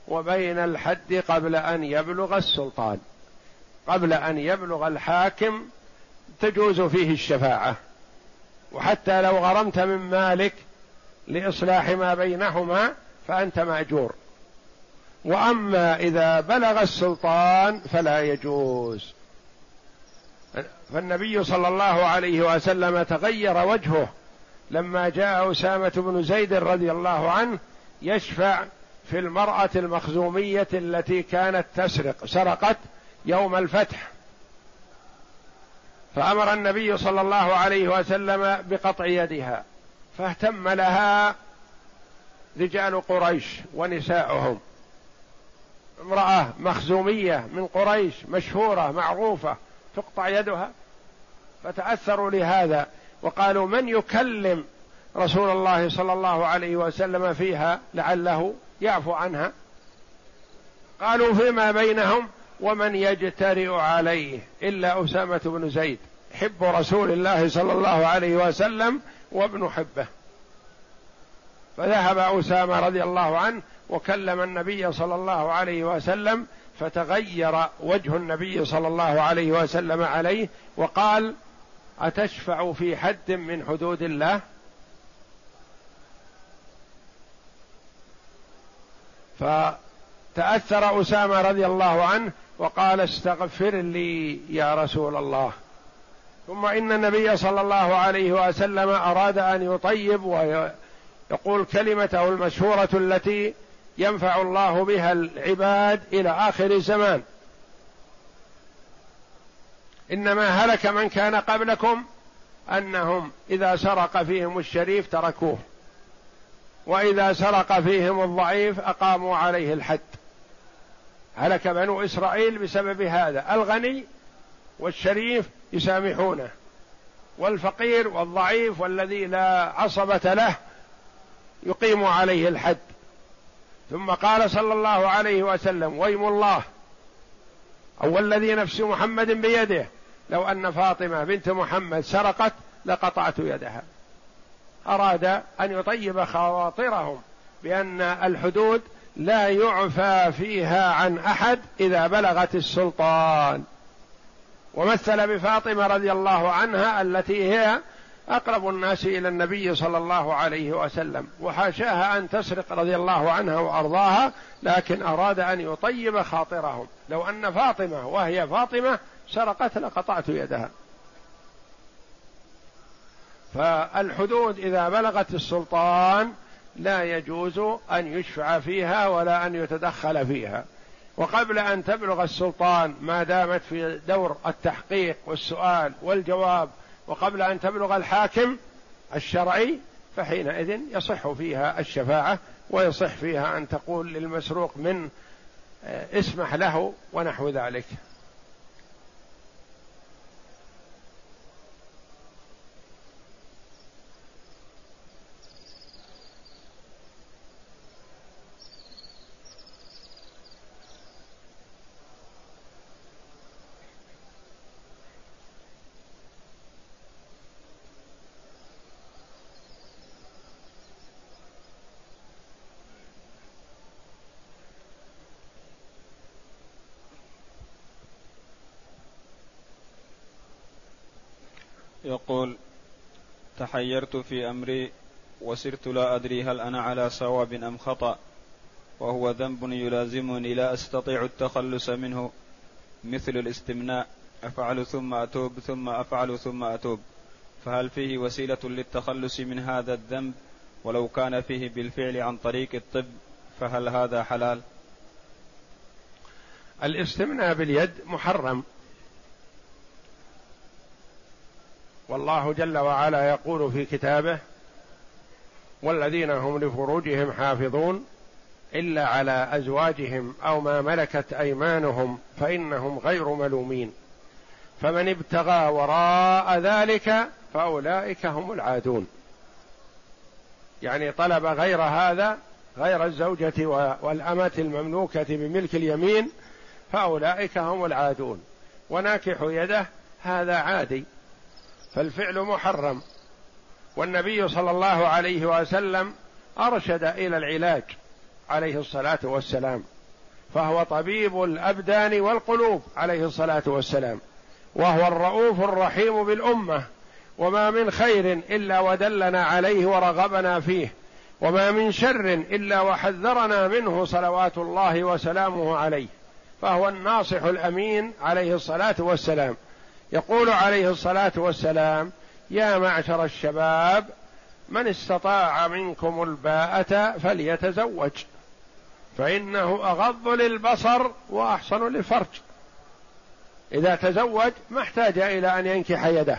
S1: وبين الحد قبل أن يبلغ السلطان. قبل أن يبلغ الحاكم تجوز فيه الشفاعة. وحتى لو غرمت من مالك لإصلاح ما بينهما فأنت مأجور. وأما إذا بلغ السلطان فلا يجوز. فالنبي صلى الله عليه وسلم تغير وجهه لما جاء أسامة بن زيد رضي الله عنه يشفع في المرأة المخزومية التي كانت تسرق سرقت يوم الفتح. فأمر النبي صلى الله عليه وسلم بقطع يدها فاهتم لها رجال قريش ونساؤهم. امرأة مخزومية من قريش مشهورة معروفة تقطع يدها؟ فتأثروا لهذا وقالوا من يكلم رسول الله صلى الله عليه وسلم فيها لعله يعفو عنها؟ قالوا فيما بينهم ومن يجترئ عليه إلا أسامة بن زيد حب رسول الله صلى الله عليه وسلم وابن حبه. فذهب أسامة رضي الله عنه وكلم النبي صلى الله عليه وسلم فتغير وجه النبي صلى الله عليه وسلم عليه وقال أتشفع في حد من حدود الله؟ فتأثر أسامة رضي الله عنه وقال استغفر لي يا رسول الله. ثم إن النبي صلى الله عليه وسلم أراد أن يطيب ويقول كلمته المشهورة التي ينفع الله بها العباد إلى آخر الزمان. إنما هلك من كان قبلكم أنهم إذا سرق فيهم الشريف تركوه وإذا سرق فيهم الضعيف أقاموا عليه الحد. هلك بنو إسرائيل بسبب هذا. الغني والشريف يسامحونه. والفقير والضعيف والذي لا عصبة له يقيم عليه الحد. ثم قال صلى الله عليه وسلم ويم الله. أو الذي نفس محمد بيده. لو أن فاطمة بنت محمد سرقت لقطعت يدها. أراد أن يطيب خواطرهم بأن الحدود لا يعفى فيها عن أحد إذا بلغت السلطان. ومثل بفاطمة رضي الله عنها التي هي أقرب الناس إلى النبي صلى الله عليه وسلم وحاشاها أن تسرق رضي الله عنها وأرضاها لكن أراد أن يطيب خاطرهم. لو أن فاطمة وهي فاطمة سرقت لقطعت يدها. فالحدود إذا بلغت السلطان لا يجوز أن يشفع فيها ولا أن يتدخل فيها. وقبل أن تبلغ السلطان ما دامت في دور التحقيق والسؤال والجواب وقبل أن تبلغ الحاكم الشرعي فحينئذ يصح فيها الشفاعة ويصح فيها أن تقول للمسروق من آه، اسمح له ونحو ذلك
S2: يقول تحيرت في أمري وسرت لا أدري هل أنا على صواب أم خطأ وهو ذنب يلازمني لا أستطيع التخلص منه مثل الاستمناء أفعل ثم أتوب ثم أفعل ثم أتوب. فهل فيه وسيلة للتخلص من هذا الذنب؟ ولو كان فيه بالفعل عن طريق الطب فهل هذا حلال؟
S1: الاستمناء باليد محرم. والله جل وعلا يقول في كتابه والذين هم لفروجهم حافظون إلا على أزواجهم أو ما ملكت أيمانهم فإنهم غير ملومين. فمن ابتغى وراء ذلك فأولئك هم العادون. يعني طلب غير هذا غير الزوجة والأمة المملوكة بملك اليمين فأولئك هم العادون. وناكح يده هذا عادي. فالفعل محرم. والنبي صلى الله عليه وسلم أرشد إلى العلاج عليه الصلاة والسلام فهو طبيب الأبدان والقلوب عليه الصلاة والسلام وهو الرؤوف الرحيم بالأمة وما من خير إلا ودلنا عليه ورغبنا فيه وما من شر إلا وحذرنا منه صلوات الله وسلامه عليه فهو الناصح الأمين عليه الصلاة والسلام. يقول عليه الصلاة والسلام يا معشر الشباب من استطاع منكم الباءة فليتزوج فإنه أغض للبصر وأحصن للفرج. إذا تزوج ما احتاج إلى أن ينكح يده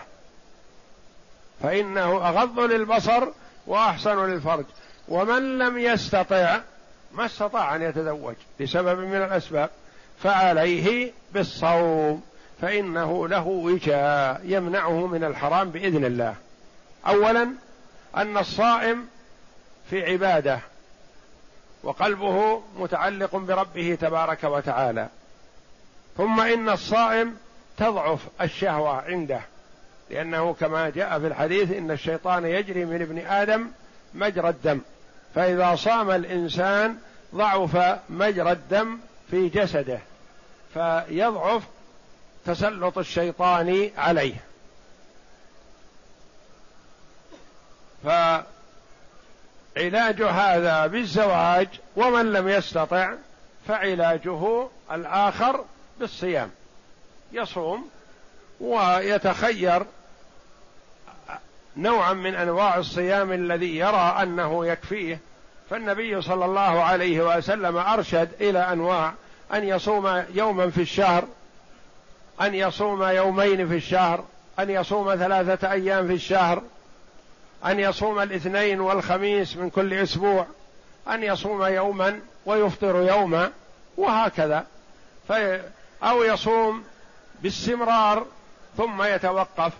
S1: فإنه أغض للبصر وأحسن للفرج. ومن لم يستطع ما استطاع أن يتزوج لسبب من الأسباب فعليه بالصوم. فإنه له وجاء يمنعه من الحرام بإذن الله. أولا أن الصائم في عبادة وقلبه متعلق بربه تبارك وتعالى. ثم إن الصائم تضعف الشهوة عنده لأنه كما جاء في الحديث إن الشيطان يجري من ابن آدم مجرى الدم. فإذا صام الإنسان ضعف مجرى الدم في جسده فيضعف تسلط الشيطان عليه. فعلاج هذا بالزواج ومن لم يستطع فعلاجه الآخر بالصيام. يصوم ويتخير نوعا من أنواع الصيام الذي يرى أنه يكفيه. فالنبي صلى الله عليه وسلم أرشد إلى أنواع أن يصوم يوما في الشهر أن يصوم يومين في الشهر أن يصوم ثلاثة أيام في الشهر أن يصوم الاثنين والخميس من كل أسبوع أن يصوم يوما ويفطر يوما وهكذا. في أو يصوم باستمرار ثم يتوقف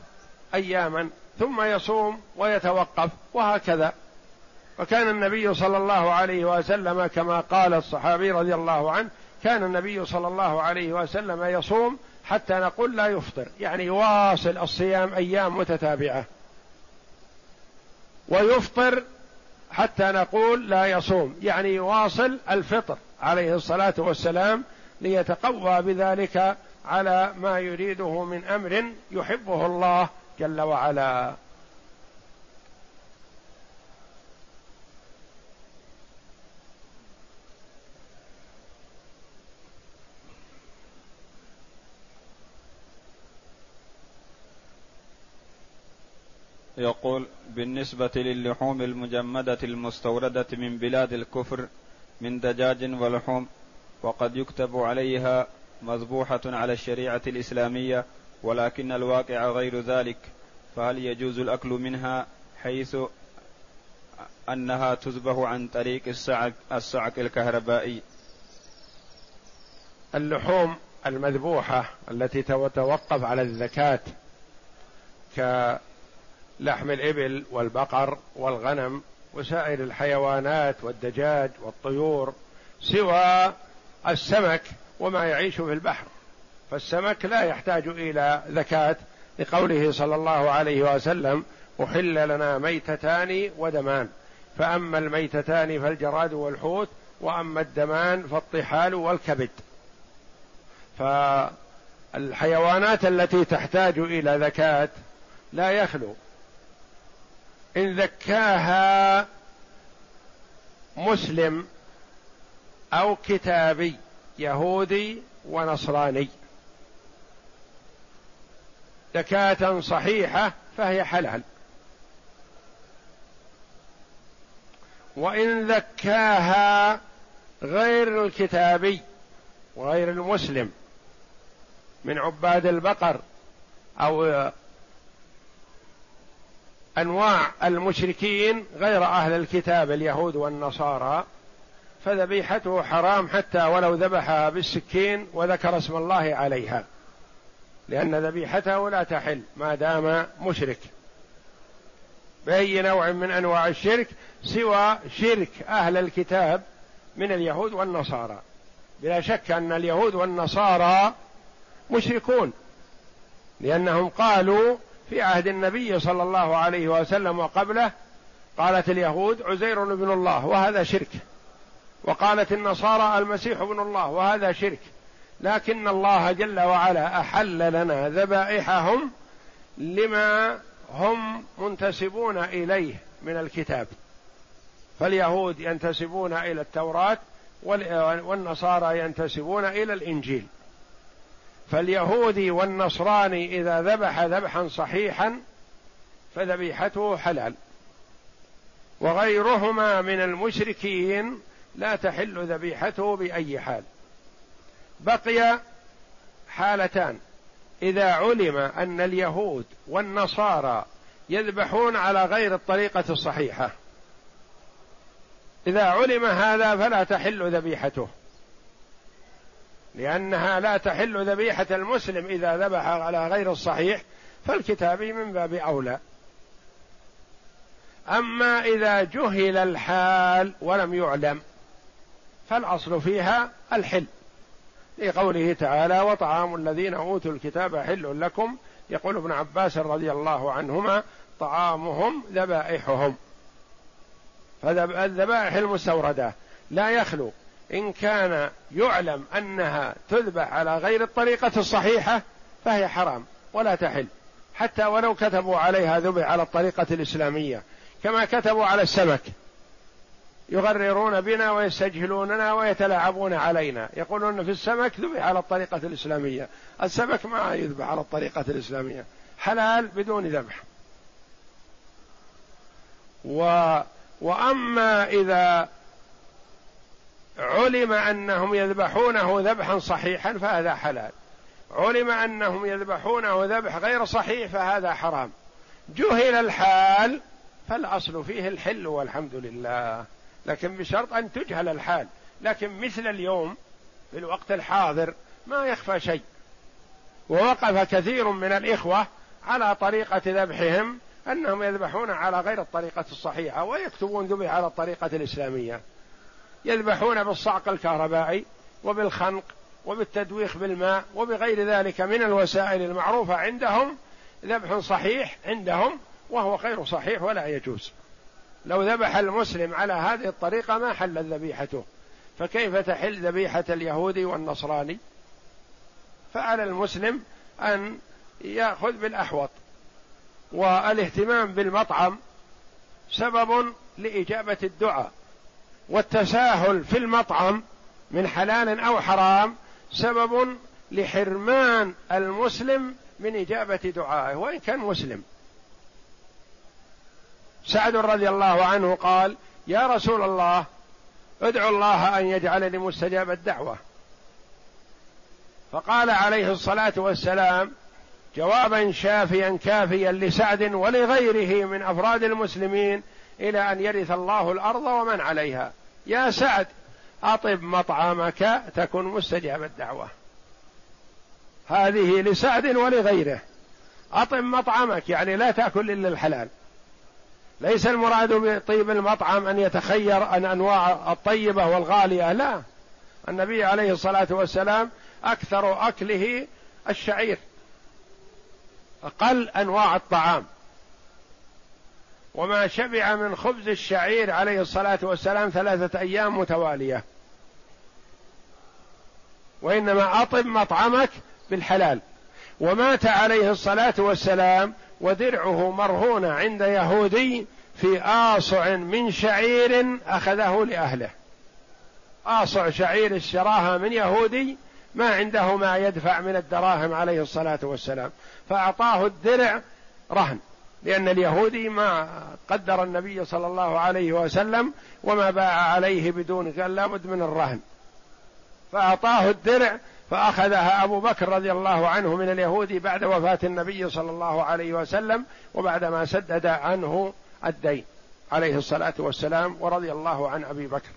S1: اياما ثم يصوم ويتوقف وهكذا. وكان النبي صلى الله عليه وسلم كما قال الصحابي رضي الله عنه كان النبي صلى الله عليه وسلم يصوم حتى نقول لا يفطر. يعني يواصل الصيام أيام متتابعة. ويفطر حتى نقول لا يصوم. يعني يواصل الفطر عليه الصلاة والسلام ليتقوى بذلك على ما يريده من أمر يحبه الله جل وعلا.
S2: يقول بالنسبة للحوم المجمدة المستوردة من بلاد الكفر من دجاج ولحوم وقد يكتب عليها مذبوحة على الشريعة الإسلامية ولكن الواقع غير ذلك. فهل يجوز الأكل منها حيث أنها تذبح عن طريق الصعق الصعق الكهربائي؟
S1: اللحوم المذبوحة التي تتوقف على الزكاة كلحم الإبل والبقر والغنم وسائر الحيوانات والدجاج والطيور سوى السمك وما يعيش في البحر. فالسمك لا يحتاج إلى زكاة لقوله صلى الله عليه وسلم أحل لنا ميتتان ودمان. فأما الميتتان فالجراد والحوت وأما الدمان فالطحال والكبد. فالحيوانات التي تحتاج إلى زكاة لا يخلو. إن زكاها مسلم أو كتابي يهودي ونصراني. زكاة صحيحة فهي حلال. وإن ذكاها غير الكتابي وغير المسلم من عباد البقر أو أنواع المشركين غير أهل الكتاب اليهود والنصارى فذبيحته حرام حتى ولو ذبحها بالسكين وذكر اسم الله عليها. لأن ذبيحته لا تحل ما دام مشرك. بأي نوع من أنواع الشرك؟ سوى شرك أهل الكتاب من اليهود والنصارى. بلا شك أن اليهود والنصارى مشركون لأنهم قالوا في عهد النبي صلى الله عليه وسلم وقبله قالت اليهود عزير ابن الله وهذا شرك. وقالت النصارى المسيح ابن الله وهذا شرك. لكن الله جل وعلا أحل لنا ذبائحهم لما هم منتسبون إليه من الكتاب. فاليهود ينتسبون إلى التوراة والنصارى ينتسبون إلى الإنجيل. فاليهودي والنصراني إذا ذبح ذبحا صحيحا فذبيحته حلال. وغيرهما من المشركين لا تحل ذبيحته بأي حال. بقي حالتان. إذا علم أن اليهود والنصارى يذبحون على غير الطريقة الصحيحة إذا علم هذا فلا تحل ذبيحته. لأنها لا تحل ذبيحة المسلم إذا ذبح على غير الصحيح فالكتابي من باب أولى. أما إذا جهل الحال ولم يعلم فالأصل فيها الحل. لقوله تعالى وطعام الذين أوتوا الكتاب حل لكم. يقول ابن عباس رضي الله عنهما طعامهم ذبائحهم. فالذبائح المستوردة لا يخلو. إن كان يعلم أنها تذبح على غير الطريقة الصحيحة فهي حرام ولا تحل. حتى ولو كتبوا عليها ذبح على الطريقة الإسلامية كما كتبوا على السمك. يغررون بنا ويستجهلوننا ويتلاعبون علينا. يقولون في السمك ذبح على الطريقة الإسلامية. السمك ما يذبح على الطريقة الإسلامية. حلال بدون ذبح. و وأما إذا علم أنهم يذبحونه ذبحا صحيحا فهذا حلال. علم أنهم يذبحونه ذبح غير صحيح فهذا حرام. جهل الحال فالأصل فيه الحل والحمد لله. لكن بشرط أن تجهل الحال. لكن مثل اليوم في الوقت الحاضر ما يخفى شيء. ووقف كثير من الإخوة على طريقة ذبحهم أنهم يذبحون على غير الطريقة الصحيحة ويكتبون ذبح على الطريقة الإسلامية. يذبحون بالصعق الكهربائي وبالخنق وبالتدويخ بالماء وبغير ذلك من الوسائل المعروفة عندهم ذبح صحيح عندهم وهو غير صحيح ولا يجوز. لو ذبح المسلم على هذه الطريقة ما حلت ذبيحته. فكيف تحل ذبيحة اليهودي والنصراني؟ فعلى المسلم أن يأخذ بالأحوط والاهتمام بالمطعم سبب لإجابة الدعاء. والتساهل في المطعم من حلال أو حرام سبب لحرمان المسلم من إجابة دعائه وإن كان مسلم. سعد رضي الله عنه قال يا رسول الله ادعو الله أن يجعلني مستجاب الدعوة. فقال عليه الصلاة والسلام جوابا شافيا كافيا لسعد ولغيره من أفراد المسلمين إلى أن يرث الله الأرض ومن عليها. يا سعد أطب مطعمك تكن مستجاب الدعوة. هذه لسعد ولغيره. أطب مطعمك يعني لا تأكل إلا الحلال. ليس المراد بطيب المطعم أن يتخير عن أنواع الطيبة والغالية لا. النبي عليه الصلاة والسلام أكثر أكله الشعير أقل أنواع الطعام. وما شبع من خبز الشعير عليه الصلاة والسلام ثلاثة أيام متوالية. وإنما أطب مطعمك بالحلال. ومات عليه الصلاة والسلام ودرعه مرهون عند يهودي في آصع من شعير أخذه لأهله. آصع شعير اشتراها من يهودي ما عنده ما يدفع من الدراهم عليه الصلاة والسلام. فأعطاه الدرع رهن. لأن اليهودي ما قدر النبي صلى الله عليه وسلم وما باع عليه بدون قال لابد من الرهن. فأعطاه الدرع فأخذها أبو بكر رضي الله عنه من اليهود بعد وفاة النبي صلى الله عليه وسلم وبعدما سدد عنه الدين عليه الصلاة والسلام ورضي الله عن أبي بكر.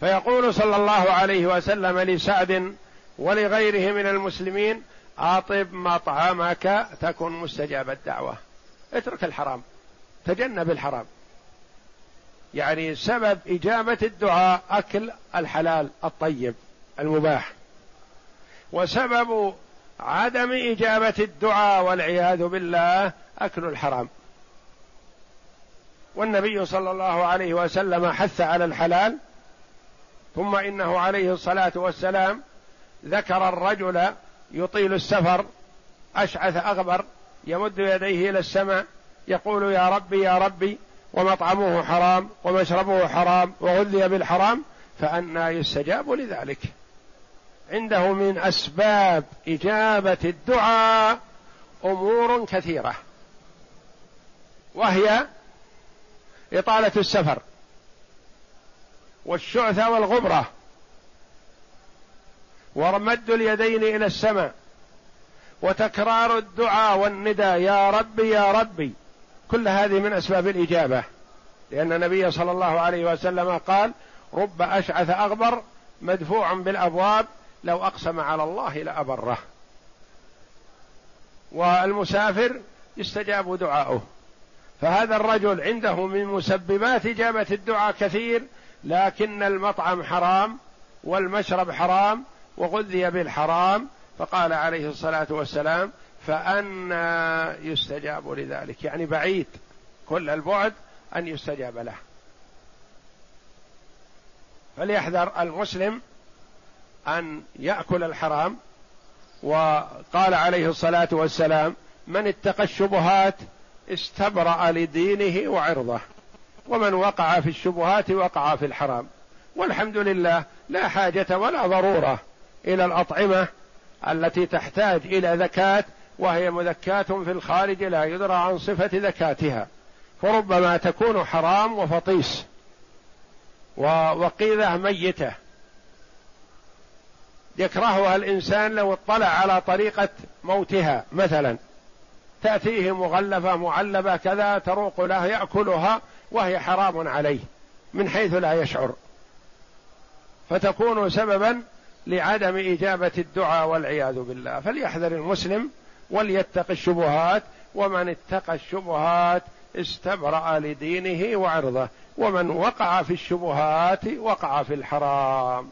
S1: فيقول صلى الله عليه وسلم لسعد ولغيره من المسلمين أطب مطعمك تكن مستجاب الدعوة. اترك الحرام. تجنب الحرام. يعني سبب إجابة الدعاء أكل الحلال الطيب المباح. وسبب عدم إجابة الدعاء والعياذ بالله أكل الحرام. والنبي صلى الله عليه وسلم حث على الحلال. ثم إنه عليه الصلاة والسلام ذكر الرجل يطيل السفر أشعث أغبر يمد يديه إلى السماء يقول يا ربي يا ربي ومطعمه حرام ومشربه حرام وغذي بالحرام فأنى يستجاب لذلك. عنده من أسباب إجابة الدعاء أمور كثيرة وهي إطالة السفر والشعثة والغبرة. ومد اليدين إلى السماء وتكرار الدعاء والندى يا ربي يا ربي. كل هذه من أسباب الإجابة. لأن النبي صلى الله عليه وسلم قال رب أشعث أغبر مدفوع بالأبواب لو أقسم على الله لأبره. والمسافر يستجاب دعاؤه. فهذا الرجل عنده من مسببات إجابة الدعاء كثير لكن المطعم حرام والمشرب حرام وغذي بالحرام فقال عليه الصلاة والسلام فأنا يستجاب لذلك. يعني بعيد كل البعد أن يستجاب له. فليحذر المسلم أن يأكل الحرام. وقال عليه الصلاة والسلام من اتقى الشبهات استبرأ لدينه وعرضه ومن وقع في الشبهات وقع في الحرام. والحمد لله لا حاجة ولا ضرورة إلى الأطعمة التي تحتاج إلى زكاة وهي مذكاة في الخارج لا يدرى عن صفة زكاتها. فربما تكون حرام وفطيس. ووقيذة ميتة. يكرهها الإنسان لو اطلع على طريقة موتها مثلا. تأتيه مغلفة معلبة كذا تروق له يأكلها وهي حرام عليه من حيث لا يشعر. فتكون سببا لعدم إجابة الدعاء والعياذ بالله. فليحذر المسلم وليتق الشبهات ومن اتقى الشبهات استبرأ لدينه وعرضه ومن وقع في الشبهات وقع في الحرام.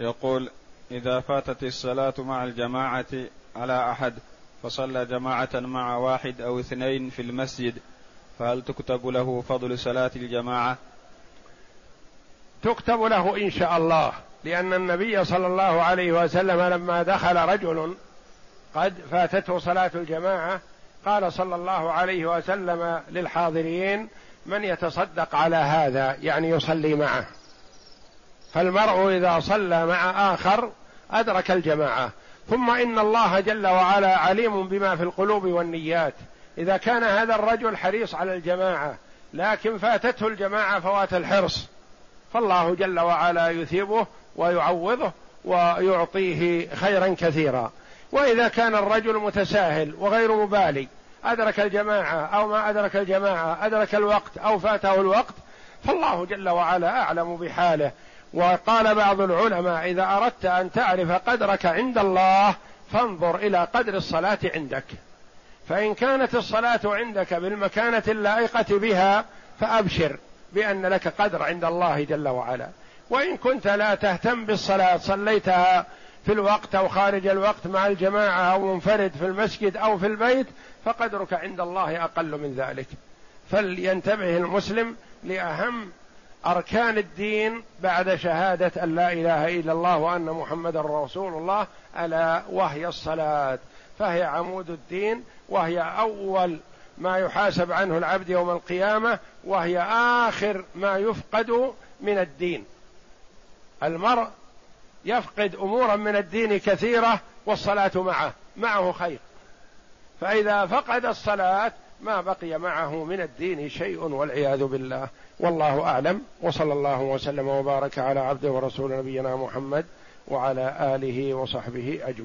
S2: يقول إذا فاتت الصلاة مع الجماعة على أحد فصلى جماعة مع واحد أو اثنين في المسجد فهل تكتب له فضل صلاة الجماعة؟
S1: تكتب له إن شاء الله لأن النبي صلى الله عليه وسلم لما دخل رجل قد فاتته صلاة الجماعة قال صلى الله عليه وسلم للحاضرين من يتصدق على هذا يعني يصلي معه فالمرء إذا صلى مع آخر أدرك الجماعة. ثم إن الله جل وعلا عليم بما في القلوب والنيات. إذا كان هذا الرجل حريص على الجماعة لكن فاتته الجماعة فوات الحرص فالله جل وعلا يثيبه ويعوضه ويعطيه خيرا كثيرا. وإذا كان الرجل متساهل وغير مبالي أدرك الجماعة أو ما أدرك الجماعة أدرك الوقت أو فاته الوقت فالله جل وعلا أعلم بحاله. وقال بعض العلماء إذا أردت أن تعرف قدرك عند الله فانظر إلى قدر الصلاة عندك. فإن كانت الصلاة عندك بالمكانة اللائقة بها فأبشر بأن لك قدر عند الله جل وعلا. وإن كنت لا تهتم بالصلاة صليتها في الوقت أو خارج الوقت مع الجماعة أو منفرد في المسجد أو في البيت فقدرك عند الله أقل من ذلك. فلينتبه المسلم لأهم أركان الدين بعد شهادة أن لا إله إلا الله وأن محمدا رسول الله ألا وهي الصلاة. فهي عمود الدين وهي أول ما يحاسب عنه العبد يوم القيامة وهي آخر ما يفقد من الدين. المرء يفقد أمورا من الدين كثيرة والصلاة معه معه خير. فإذا فقد الصلاة ما بقي معه من الدين شيء والعياذ بالله. والله أعلم. وصلى الله وسلم وبارك على عبده ورسول نبينا محمد وعلى آله وصحبه أجمعين.